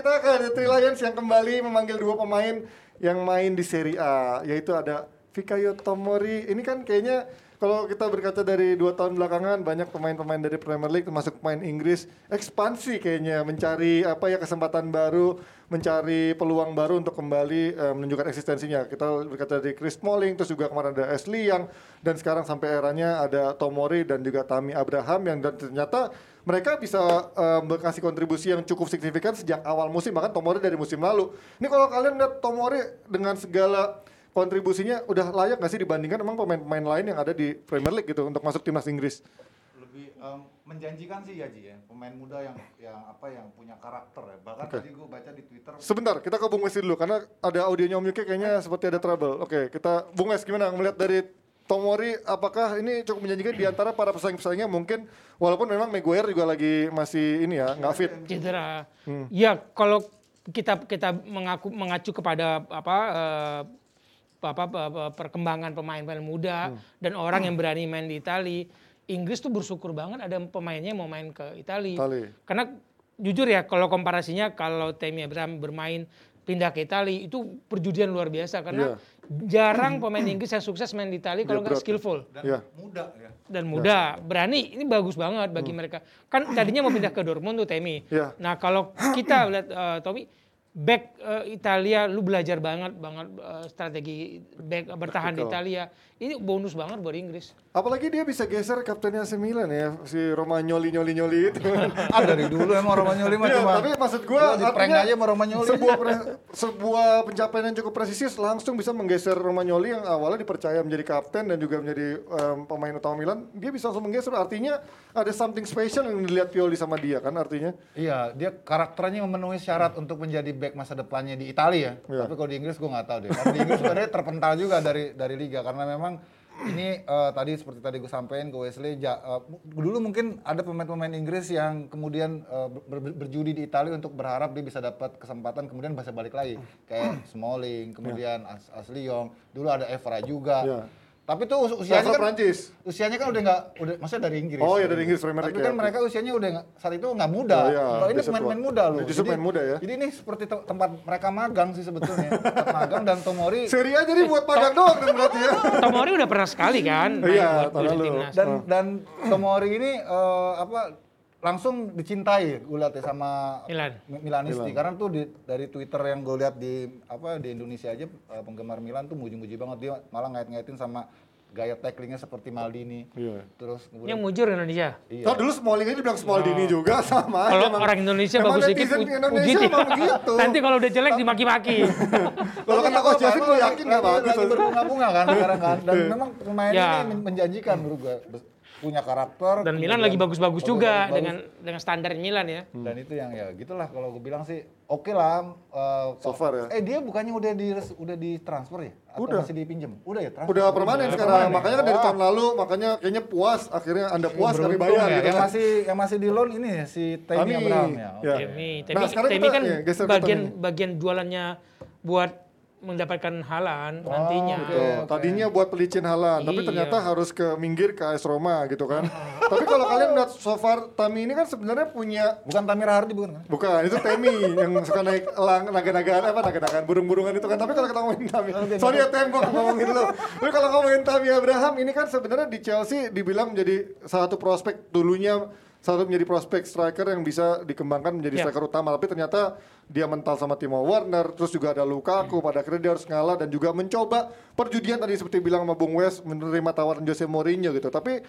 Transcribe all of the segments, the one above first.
kita ke The Three Lions yang kembali memanggil dua pemain yang main di Serie A, yaitu ada Fikayo Tomori. Ini kan kayaknya kalau kita berkaca dari dua tahun belakangan banyak pemain-pemain dari Premier League termasuk pemain Inggris ekspansi kayaknya mencari apa ya kesempatan baru mencari peluang baru untuk kembali eh, menunjukkan eksistensinya kita berkaca dari Chris Smalling terus juga kemarin ada Ashley yang dan sekarang sampai eranya ada Tomori dan juga Tami Abraham yang dan ternyata mereka bisa eh, berkasih kontribusi yang cukup signifikan sejak awal musim bahkan Tomori dari musim lalu ini kalau kalian lihat Tomori dengan segala kontribusinya udah layak nggak sih dibandingkan emang pemain-pemain lain yang ada di Premier League gitu untuk masuk timnas Inggris? lebih em, menjanjikan sih ya Ji ya pemain muda yang yang apa yang punya karakter ya bahkan Oke. tadi gue baca di Twitter Sebentar, kita ke Bung Wes dulu karena ada audionya Om Yuki kayaknya seperti ada trouble. Oke, kita Bung Wes gimana melihat dari Tomori apakah ini cukup menjanjikan di antara para pesaing-pesaingnya mungkin walaupun memang Maguire juga lagi masih ini ya nggak fit. cedera. Ya kalau kita kita mengaku mengacu kepada apa eh, apa, apa, apa, perkembangan pemain-pemain muda dan orang yang berani main di Itali, Inggris tuh bersyukur banget ada pemainnya yang mau main ke Itali. Itali. Karena jujur ya kalau komparasinya kalau Tammy Abraham bermain pindah ke Itali itu perjudian luar biasa karena jarang pemain Inggris yang sukses main di Itali kalau nggak skillful dan Ya. muda ya dan muda, berani. Ini bagus banget bagi mereka. Kan tadinya mau pindah ke Dortmund tuh Temi. Ya. Nah kalau kita lihat eh, Tommy, back eh, Italia, lu belajar banget banget eh, strategi back bertahan di. Italia. Ini bonus banget buat Inggris. Apalagi dia bisa geser kaptennya AC Milan ya, si Romagnoli nyoli nyoli itu. ah dari dulu emang Romagnoli mah Iya, cuma tapi maksud gua di prank artinya aja sama Romagnoli. Sebuah pre- sebuah pencapaian yang cukup presisius langsung bisa menggeser Romagnoli yang awalnya dipercaya menjadi kapten dan juga menjadi em, pemain utama Milan, dia bisa langsung menggeser. Artinya ada something special yang dilihat Pioli sama dia kan artinya. Iya, dia karakternya memenuhi syarat untuk menjadi back masa depannya di Italia. Iya. Tapi kalau di Inggris gue nggak tahu deh. Karena di Inggris sebenarnya terpental juga dari dari liga karena memang ini eh, tadi seperti tadi gue sampaikan ke Wesley, ja- eh, dulu mungkin ada pemain-pemain Inggris yang kemudian eh, ber- ber- berjudi di Italia untuk berharap dia bisa dapat kesempatan kemudian bisa balik lagi kayak Smalling, kemudian As Ashley Young, dulu ada Evra juga. Iya. Tapi tuh us- usianya Level kan Prancis. usianya kan udah nggak udah maksudnya dari Inggris. Oh, iya, dari Inggris, Premier Tapi League, kan ya. mereka usianya udah nggak- saat itu nggak muda. Oh, iya, Kalau ini pemain-pemain muda loh. Justru pemain muda ya. Jadi ini seperti te- tempat mereka magang sih sebetulnya. tempat magang dan Tomori Seri A jadi buat magang doang dong berarti ya. Tomori udah pernah sekali kan Iya, tahun lalu. dan dan Tomori ini eh, apa langsung dicintai gue lihat ya sama Milan. Mi- Milanisti karena tuh di, dari Twitter yang gue lihat di apa di Indonesia aja eh, penggemar Milan tuh muji-muji banget dia malah ngait-ngaitin sama gaya tacklingnya seperti Maldini. Iya. Terus Yang kemudian mujur Indonesia. iya. Kalau dulu Smalling aja dibilang Smaldini juga sama Kalau emang. orang Indonesia bagus dikit, puji begitu. Nanti kalau udah jelek dimaki-maki. Kalau kata Coach Yasin gue yakin nggak bagus. Lagi berbunga-bunga kan sekarang kan. Dan memang pemain Ya. ini men- menjanjikan menurut gue. Punya karakter. Dan Milan lagi bagus-bagus juga bagus-bagus. dengan dengan standar Milan ya. Dan itu yang ya gitulah kalau gue bilang sih oke lah. eh, So far ya. Eh dia bukannya udah di udah ditransfer ya? Atau Udah. masih dipinjem? Udah ya transfer. Udah permanen Udah sekarang, permanen. makanya kan dari tahun lalu, makanya kayaknya puas, akhirnya anda puas kami bayar ya. gitu Yang masih yang masih di loan ini ya si Tammy Tami. Abraham ya. Ya. Temi, Nah, Temi, sekarang Temi kan ya, bagian Temi. bagian jualannya buat mendapatkan halan nantinya. oke. Tuh, Tadinya buat pelicin halan, tapi Iya. ternyata harus ke minggir ke AS Roma gitu kan. tapi kalau kalian lihat so far Tami ini kan sebenarnya punya Bukan Tamira Hardi bukan kan? Bukan, itu Temi yang suka naik elang naga-nagaan apa naga-nagaan burung-burungan itu kan. Tapi kalau kita ngomongin Tami, sorry ya Tem, gua ngomongin lu. Tapi kalau ngomongin Tami Abraham ini kan sebenarnya di Chelsea dibilang menjadi salah satu prospek dulunya satu menjadi prospek striker yang bisa dikembangkan menjadi Ya. striker utama. Tapi ternyata dia mental sama Timo Werner, terus juga ada Lukaku, pada akhirnya dia harus ngalah dan juga mencoba perjudian tadi seperti bilang sama Bung Wes menerima tawaran Jose Mourinho gitu. Tapi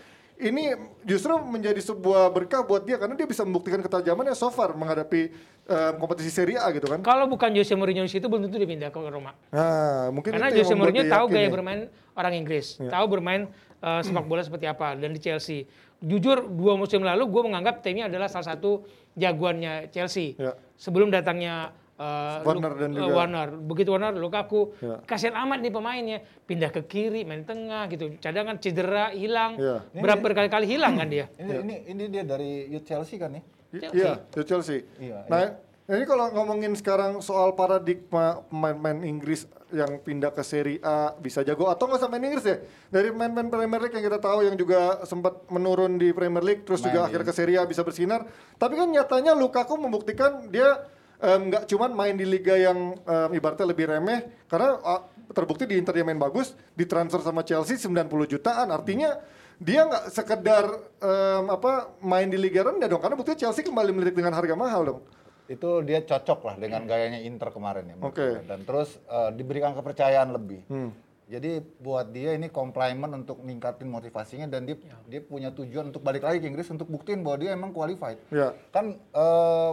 ini justru menjadi sebuah berkah buat dia karena dia bisa membuktikan ketajamannya so far menghadapi eh, kompetisi Serie A gitu kan. Kalau bukan Jose Mourinho di situ belum tentu dia pindah ke Roma. Nah, mungkin Karena Jose Mourinho tahu gaya ya. bermain orang Inggris, tahu bermain eh, sepak bola seperti apa dan di Chelsea. Jujur dua musim lalu gue menganggap Temi adalah salah satu jagoannya Chelsea. Ya. Sebelum datangnya eh, Warner dan eh, juga- Warner. Begitu Warner, Lukaku, Ya. kasihan amat nih pemainnya, pindah ke kiri, main tengah gitu. Cadangan cedera, hilang. Ya. Berapa berkali-kali hilang kan dia. Ini ini ini dia dari youth Chelsea kan nih? Chelsea. Iya, Chelsea. Iya, Nah, ini kalau ngomongin sekarang soal paradigma pemain-pemain Inggris yang pindah ke Serie A bisa jago atau nggak usah main Inggris ya? Dari pemain-pemain Premier League yang kita tahu yang juga sempat menurun di Premier League terus juga Main, akhirnya ke Serie A bisa bersinar. Tapi kan nyatanya Lukaku membuktikan dia nggak cuman main di liga yang em, ibaratnya lebih remeh karena ah, terbukti di Inter dia main bagus, ditransfer sama Chelsea 90 jutaan. Artinya dia nggak sekedar em, apa main di liga rendah dong karena buktinya Chelsea kembali melirik dengan harga mahal dong. Itu dia cocok lah dengan gayanya Inter kemarin ya. Oke. gue. Dan terus eh, diberikan kepercayaan lebih. Hmm. Jadi buat dia ini komplimen untuk ningkatin motivasinya dan dia dia punya tujuan untuk balik lagi ke Inggris untuk buktiin bahwa dia emang qualified. Ya. Kan eh,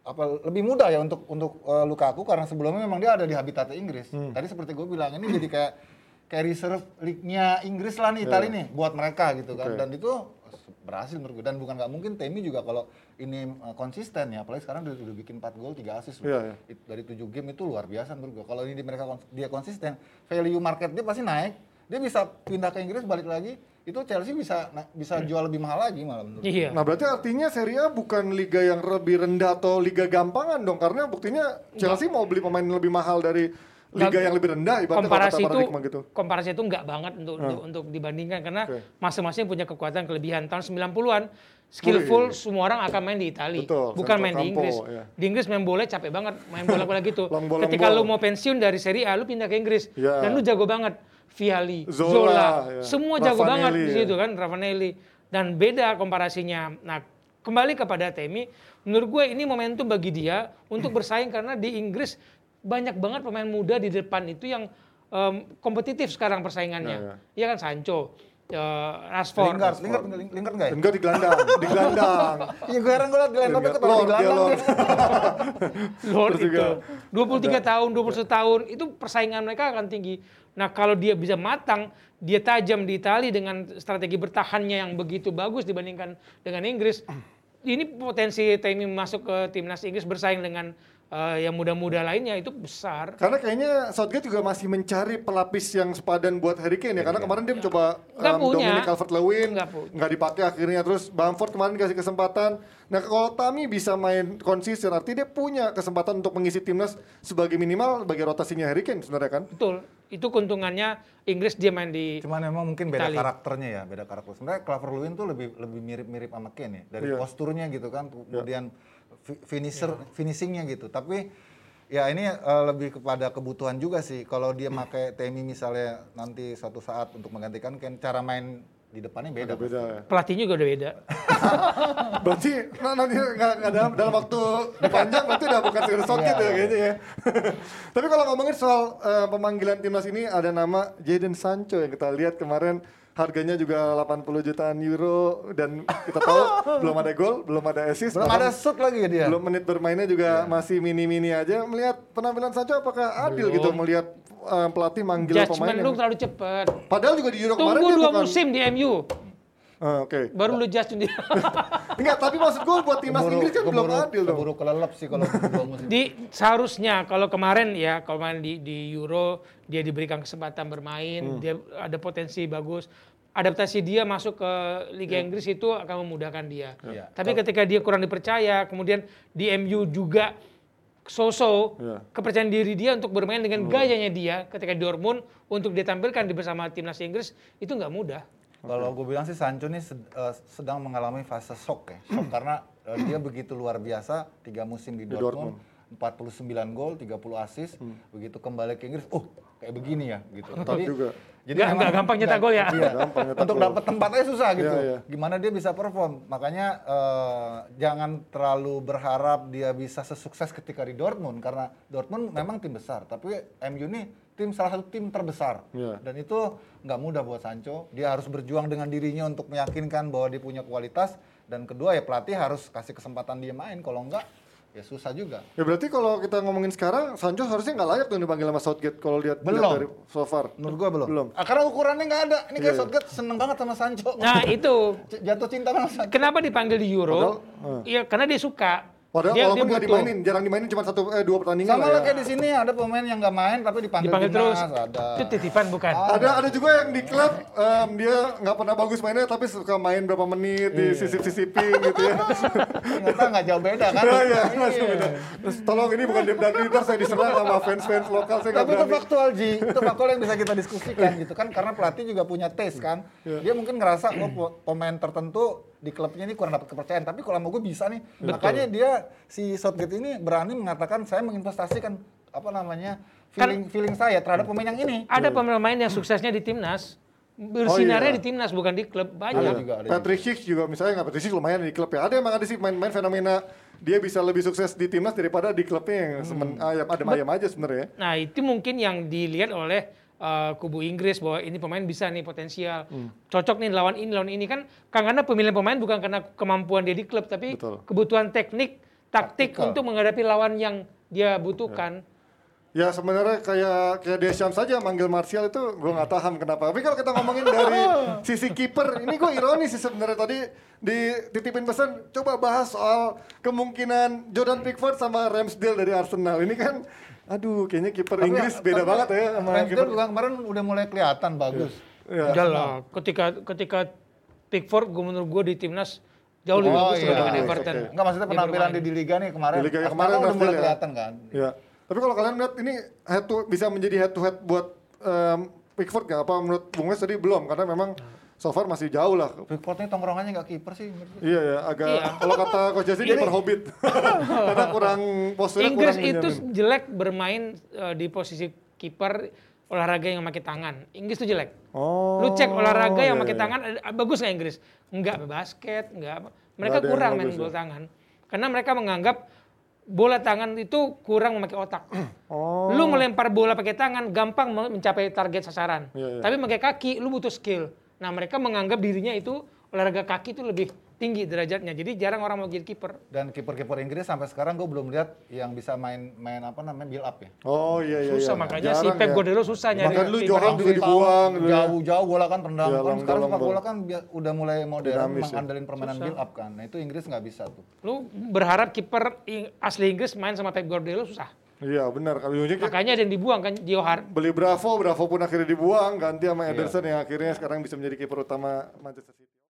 apa lebih mudah ya untuk untuk eh, Lukaku karena sebelumnya memang dia ada di habitat Inggris. Hmm. Tadi seperti gue bilang ini jadi kayak kayak reserve league-nya Inggris lah nih Italia nih buat mereka gitu kan. Dan itu berhasil menurut gue dan bukan nggak mungkin Temi juga kalau ini eh, konsisten ya apalagi sekarang dia udah bikin 4 gol 3 assist loh. Iya, iya. It- dari 7 game itu luar biasa menurut gue kalau ini di mereka kons- dia konsisten value market dia pasti naik dia bisa pindah ke Inggris balik lagi itu Chelsea bisa na- bisa jual lebih mahal lagi malah menurut gue. Iya. Nah berarti artinya Serie A bukan liga yang lebih rendah atau liga gampangan dong karena buktinya Chelsea mau beli pemain lebih mahal dari liga yang lebih rendah ibaratnya komparasi itu gitu. komparasi itu enggak banget untuk untuk, untuk dibandingkan karena Oke. masing-masing punya kekuatan kelebihan tahun 90-an skillful semua orang akan main di Italia bukan main di Campo, Inggris ya. di Inggris main bola capek banget main bola bola gitu Long ball, long ketika ball. lu mau pensiun dari Serie A lu pindah ke Inggris Ya. dan lu jago banget Viali Zola, Zola, ya. semua jago Raffanelli, banget di ya. situ kan Ravanelli dan beda komparasinya nah kembali kepada Temi menurut gue ini momentum bagi dia untuk bersaing karena di Inggris banyak banget pemain muda di depan itu yang em, kompetitif sekarang persaingannya. Iya kan Sancho, eh, Rashford. Lingard, Lingard, Lingard, Lingard nggak ya? Enggak di gelandang, di gelandang. Iya gue heran gue liat di line up ketawa di gelandang Lord. Lord itu 23 tahun, 21 tahun itu persaingan mereka akan tinggi. Nah, kalau dia bisa matang, dia tajam di Italia dengan strategi bertahannya yang begitu bagus dibandingkan dengan Inggris. Ini potensi Temi masuk ke timnas Inggris bersaing dengan eh, yang muda-muda lainnya itu besar. Karena kayaknya Southgate juga masih mencari pelapis yang sepadan buat Harry Kane ya. Karena kemarin dia mencoba Nggak um, punya. Dominic Calvert-Lewin, Nggak dipakai akhirnya. Terus Bamford kemarin dikasih kesempatan. Nah kalau Tami bisa main konsisten, artinya dia punya kesempatan untuk mengisi timnas sebagai minimal sebagai rotasinya Harry Kane sebenarnya kan. Betul. Itu keuntungannya Inggris dia main di Cuman memang mungkin beda Itali. karakternya ya, beda karakter. Sebenarnya Clover Lewin tuh lebih lebih mirip-mirip sama Kane ya, dari Iya. posturnya gitu kan, kemudian fi- finisher finishingnya gitu. Tapi ya ini eh, lebih kepada kebutuhan juga sih. Kalau dia pakai Temi misalnya nanti suatu saat untuk menggantikan Kane, cara main di depannya beda. Beda ya. pelatihnya juga udah beda. Berarti nah, nanti nggak dalam, dalam waktu panjang berarti udah bukan sekedar Southgate Iya, ya kayaknya ya. Tapi kalau ngomongin soal eh, pemanggilan timnas ini ada nama Jadon Sancho yang kita lihat kemarin harganya juga 80 jutaan euro dan kita tahu belum ada gol, belum ada assist, Belum ada shoot lagi dia. belum menit bermainnya juga masih mini-mini aja. Melihat penampilan Sancho apakah adil gitu melihat eh, pelatih manggil Judgment pemain? lu yang- terlalu cepet. Padahal juga di Euro kemarin Tunggu dia dua bukan. musim di MU, Ah, Oke. baru lu judge dia. Enggak, tapi maksud gue buat timnas Keburu- Inggris kan belum keburu- adil dong. Keburu kelelep sih kalau musim. di seharusnya kalau kemarin ya kalau kemarin di di Euro dia diberikan kesempatan bermain dia ada potensi bagus adaptasi dia masuk ke Liga Inggris itu akan memudahkan dia Iya. tapi ketika dia kurang dipercaya kemudian di MU juga so-so Iya. kepercayaan diri dia untuk bermain dengan gayanya dia ketika di Dortmund untuk ditampilkan di bersama timnas Inggris itu nggak mudah Kalau gue bilang sih Sancho nih sed- eh, sedang mengalami fase shock ya. Shock karena eh, dia begitu luar biasa, tiga musim di, Di Dortmund, 49 gol, 30 assist, Hmm. begitu kembali ke Inggris, oh kayak begini ya gitu. juga. Nggak- memang nggak gampang nyetak gol ya? Iya, Gampang nyetak untuk dapat tempatnya susah gitu. Iya, iya. Gimana dia bisa perform? Makanya eh, jangan terlalu berharap dia bisa sesukses ketika di Dortmund karena Dortmund memang tim besar, tapi MU nih tim salah satu tim terbesar. Iya. Dan itu nggak mudah buat Sancho. Dia harus berjuang dengan dirinya untuk meyakinkan bahwa dia punya kualitas. Dan kedua ya pelatih harus kasih kesempatan dia main. Kalau enggak ya susah juga. Ya berarti kalau kita ngomongin sekarang, Sancho harusnya nggak layak dong dipanggil sama Southgate kalau lihat lihat Belum. dari so far. Menurut gua belum. Belum. Ah, karena ukurannya nggak ada. Ini kayak Iya, iya. Southgate seneng banget sama Sancho. nah itu Jatuh cinta sama Sancho. kenapa dipanggil di Euro Padahal, Iya karena dia suka Padahal dia, walaupun dia nggak dimainin, jarang dimainin cuma satu eh dua pertandingan Sama lah ya. kayak di sini ada pemain yang nggak main tapi dipanggil, dipanggil terus Ada. itu titipan bukan Ada ada juga yang di klub em, dia nggak pernah bagus mainnya tapi suka main berapa menit di sisip-sisipin gitu ya. Ternyata nggak jauh beda kan? Iya, iya, Iya. langsung beda. Terus tolong ini bukan Leader, saya diserang sama fans-fans lokal saya nggak Tapi itu berani. faktual Ji, itu faktual yang bisa kita diskusikan gitu kan karena pelatih juga punya taste kan. Iya. Dia mungkin ngerasa oh po- pemain tertentu di klubnya ini kurang dapat kepercayaan. Tapi kalau mau gue bisa nih, makanya dia si Southgate ini berani mengatakan saya menginvestasikan apa namanya feeling feeling saya terhadap pemain yang ini. Ada pemain yang suksesnya di timnas, bersinarnya iya. di timnas bukan di klub Ada banyak. juga, ada Patrick Schick juga misalnya nggak Patrick Schick lumayan di klub ya. Ada emang ada sih main-main fenomena dia bisa lebih sukses di timnas daripada di klubnya yang semen, ayam adem-ayam aja sebenarnya. ya. Nah itu mungkin yang dilihat oleh uh, kubu Inggris bahwa ini pemain bisa nih potensial, Hmm. cocok nih lawan ini lawan ini kan karena pemilihan pemain bukan karena kemampuan dia di klub tapi Betul. kebutuhan teknik, taktik Taktikal. untuk menghadapi lawan yang dia butuhkan. Ya sebenarnya kayak kayak Deschamps saja manggil Martial itu gue nggak paham kenapa. Tapi kalau kita ngomongin dari sisi kiper, ini gue ironis sih sebenarnya tadi dititipin pesan coba bahas soal kemungkinan Jordan Pickford sama Ramsdale dari Arsenal. Ini kan aduh kayaknya kiper Inggris ya, beda banget ya sama Ramsdale juga kemarin udah mulai kelihatan bagus. Ya. Udah lah, ketika ketika Pickford gue menurut gue di timnas jauh lebih Oh, bagus iya. dibandingkan Everton. oke. Enggak maksudnya penampilan di, di liga nih kemarin. Di liga kemarin udah mulai ya. kelihatan kan. Ya. Tapi kalau kalian lihat ini head to bisa menjadi head to head buat em, Pickford nggak apa menurut Bung Wes tadi belum karena memang so far masih jauh lah. Pickford ini tongkrongannya nggak kiper sih. Iya ya, agak Iya. kalau kata Coach Jesse dia berhobbit. karena kurang posturnya Inggris kurang itu menjamin. jelek bermain uh, di posisi kiper olahraga yang pakai tangan. Inggris itu jelek. Oh. Lu cek olahraga yang iya, pakai iya. tangan ada- bagus nggak Inggris? Enggak basket, enggak apa. Mereka kurang main bola ya. tangan. Karena mereka menganggap bola tangan itu kurang memakai otak. Oh. Lu melempar bola pakai tangan gampang men- mencapai target sasaran. Iya, iya. Tapi pakai kaki lu butuh skill. Nah, mereka menganggap dirinya itu olahraga kaki itu lebih tinggi derajatnya. Jadi jarang orang mau jadi kiper. Dan kiper-kiper Inggris sampai sekarang gue belum lihat yang bisa main main apa namanya build up ya. Oh iya iya. Susah iya. makanya si Jarang Pep ya. Guardiola susah nyari Bahkan lu Johan juga dibuang ya. Jauh-jauh bola kan tendang. Iya, kan sekarang sepak bola kan udah mulai modern Dinamis ya. mengandalin permainan build up kan. Nah itu Inggris nggak bisa tuh. Lu berharap kiper asli Inggris main sama Pep Guardiola susah. Iya benar. Kalau kayak Makanya ada yang dibuang kan Johar. beli Bravo, Bravo pun akhirnya dibuang, ganti sama Iya. Ederson yang akhirnya sekarang bisa menjadi kiper utama Manchester City.